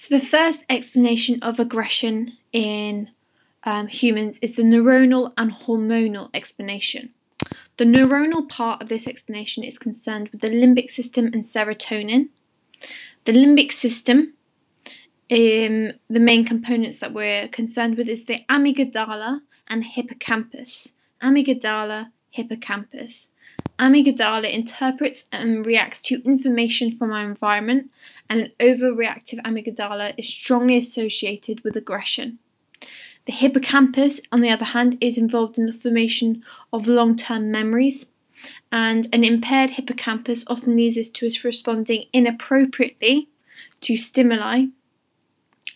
So, the first explanation of aggression in um, humans is the neuronal and hormonal explanation. The neuronal part of this explanation is concerned with the limbic system and serotonin. The limbic system, um, the main components that we're concerned with is the amygdala and hippocampus. Amygdala, hippocampus. Amygdala interprets and reacts to information from our environment, and an overreactive amygdala is strongly associated with aggression. The hippocampus, on the other hand, is involved in the formation of long term memories, and an impaired hippocampus often leads us to us responding inappropriately to stimuli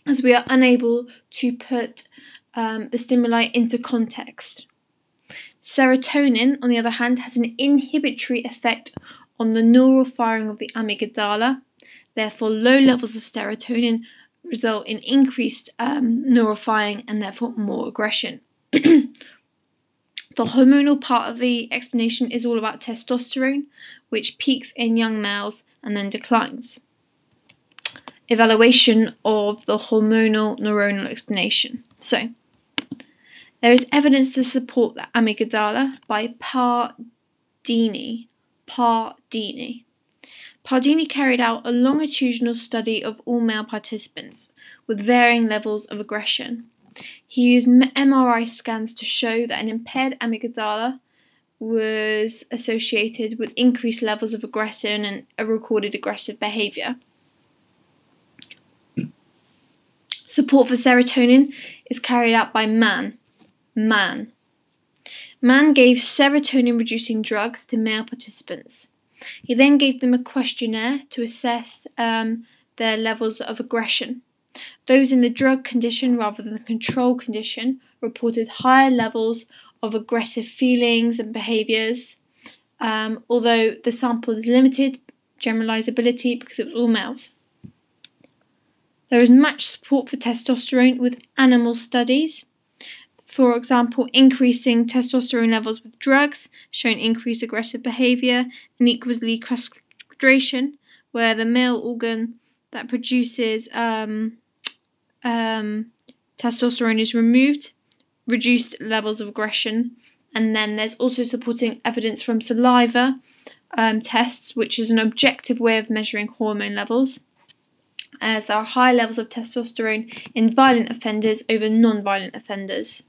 as we are unable to put um, the stimuli into context. Serotonin, on the other hand, has an inhibitory effect on the neural firing of the amygdala. Therefore, low levels of serotonin result in increased um, neural firing and therefore more aggression. the hormonal part of the explanation is all about testosterone, which peaks in young males and then declines. Evaluation of the hormonal neuronal explanation. So, there is evidence to support the amygdala by Pardini. Pardini. Pardini carried out a longitudinal study of all male participants with varying levels of aggression. He used MRI scans to show that an impaired amygdala was associated with increased levels of aggression and a recorded aggressive behavior. Support for serotonin is carried out by Mann. Mann. Mann gave serotonin reducing drugs to male participants. He then gave them a questionnaire to assess um, their levels of aggression. Those in the drug condition rather than the control condition reported higher levels of aggressive feelings and behaviours, um, although the sample is limited generalizability because it was all males. There is much support for testosterone with animal studies for example, increasing testosterone levels with drugs, showing increased aggressive behavior, and equally castration, where the male organ that produces um, um, testosterone is removed, reduced levels of aggression, and then there's also supporting evidence from saliva um, tests, which is an objective way of measuring hormone levels, as there are high levels of testosterone in violent offenders over non violent offenders.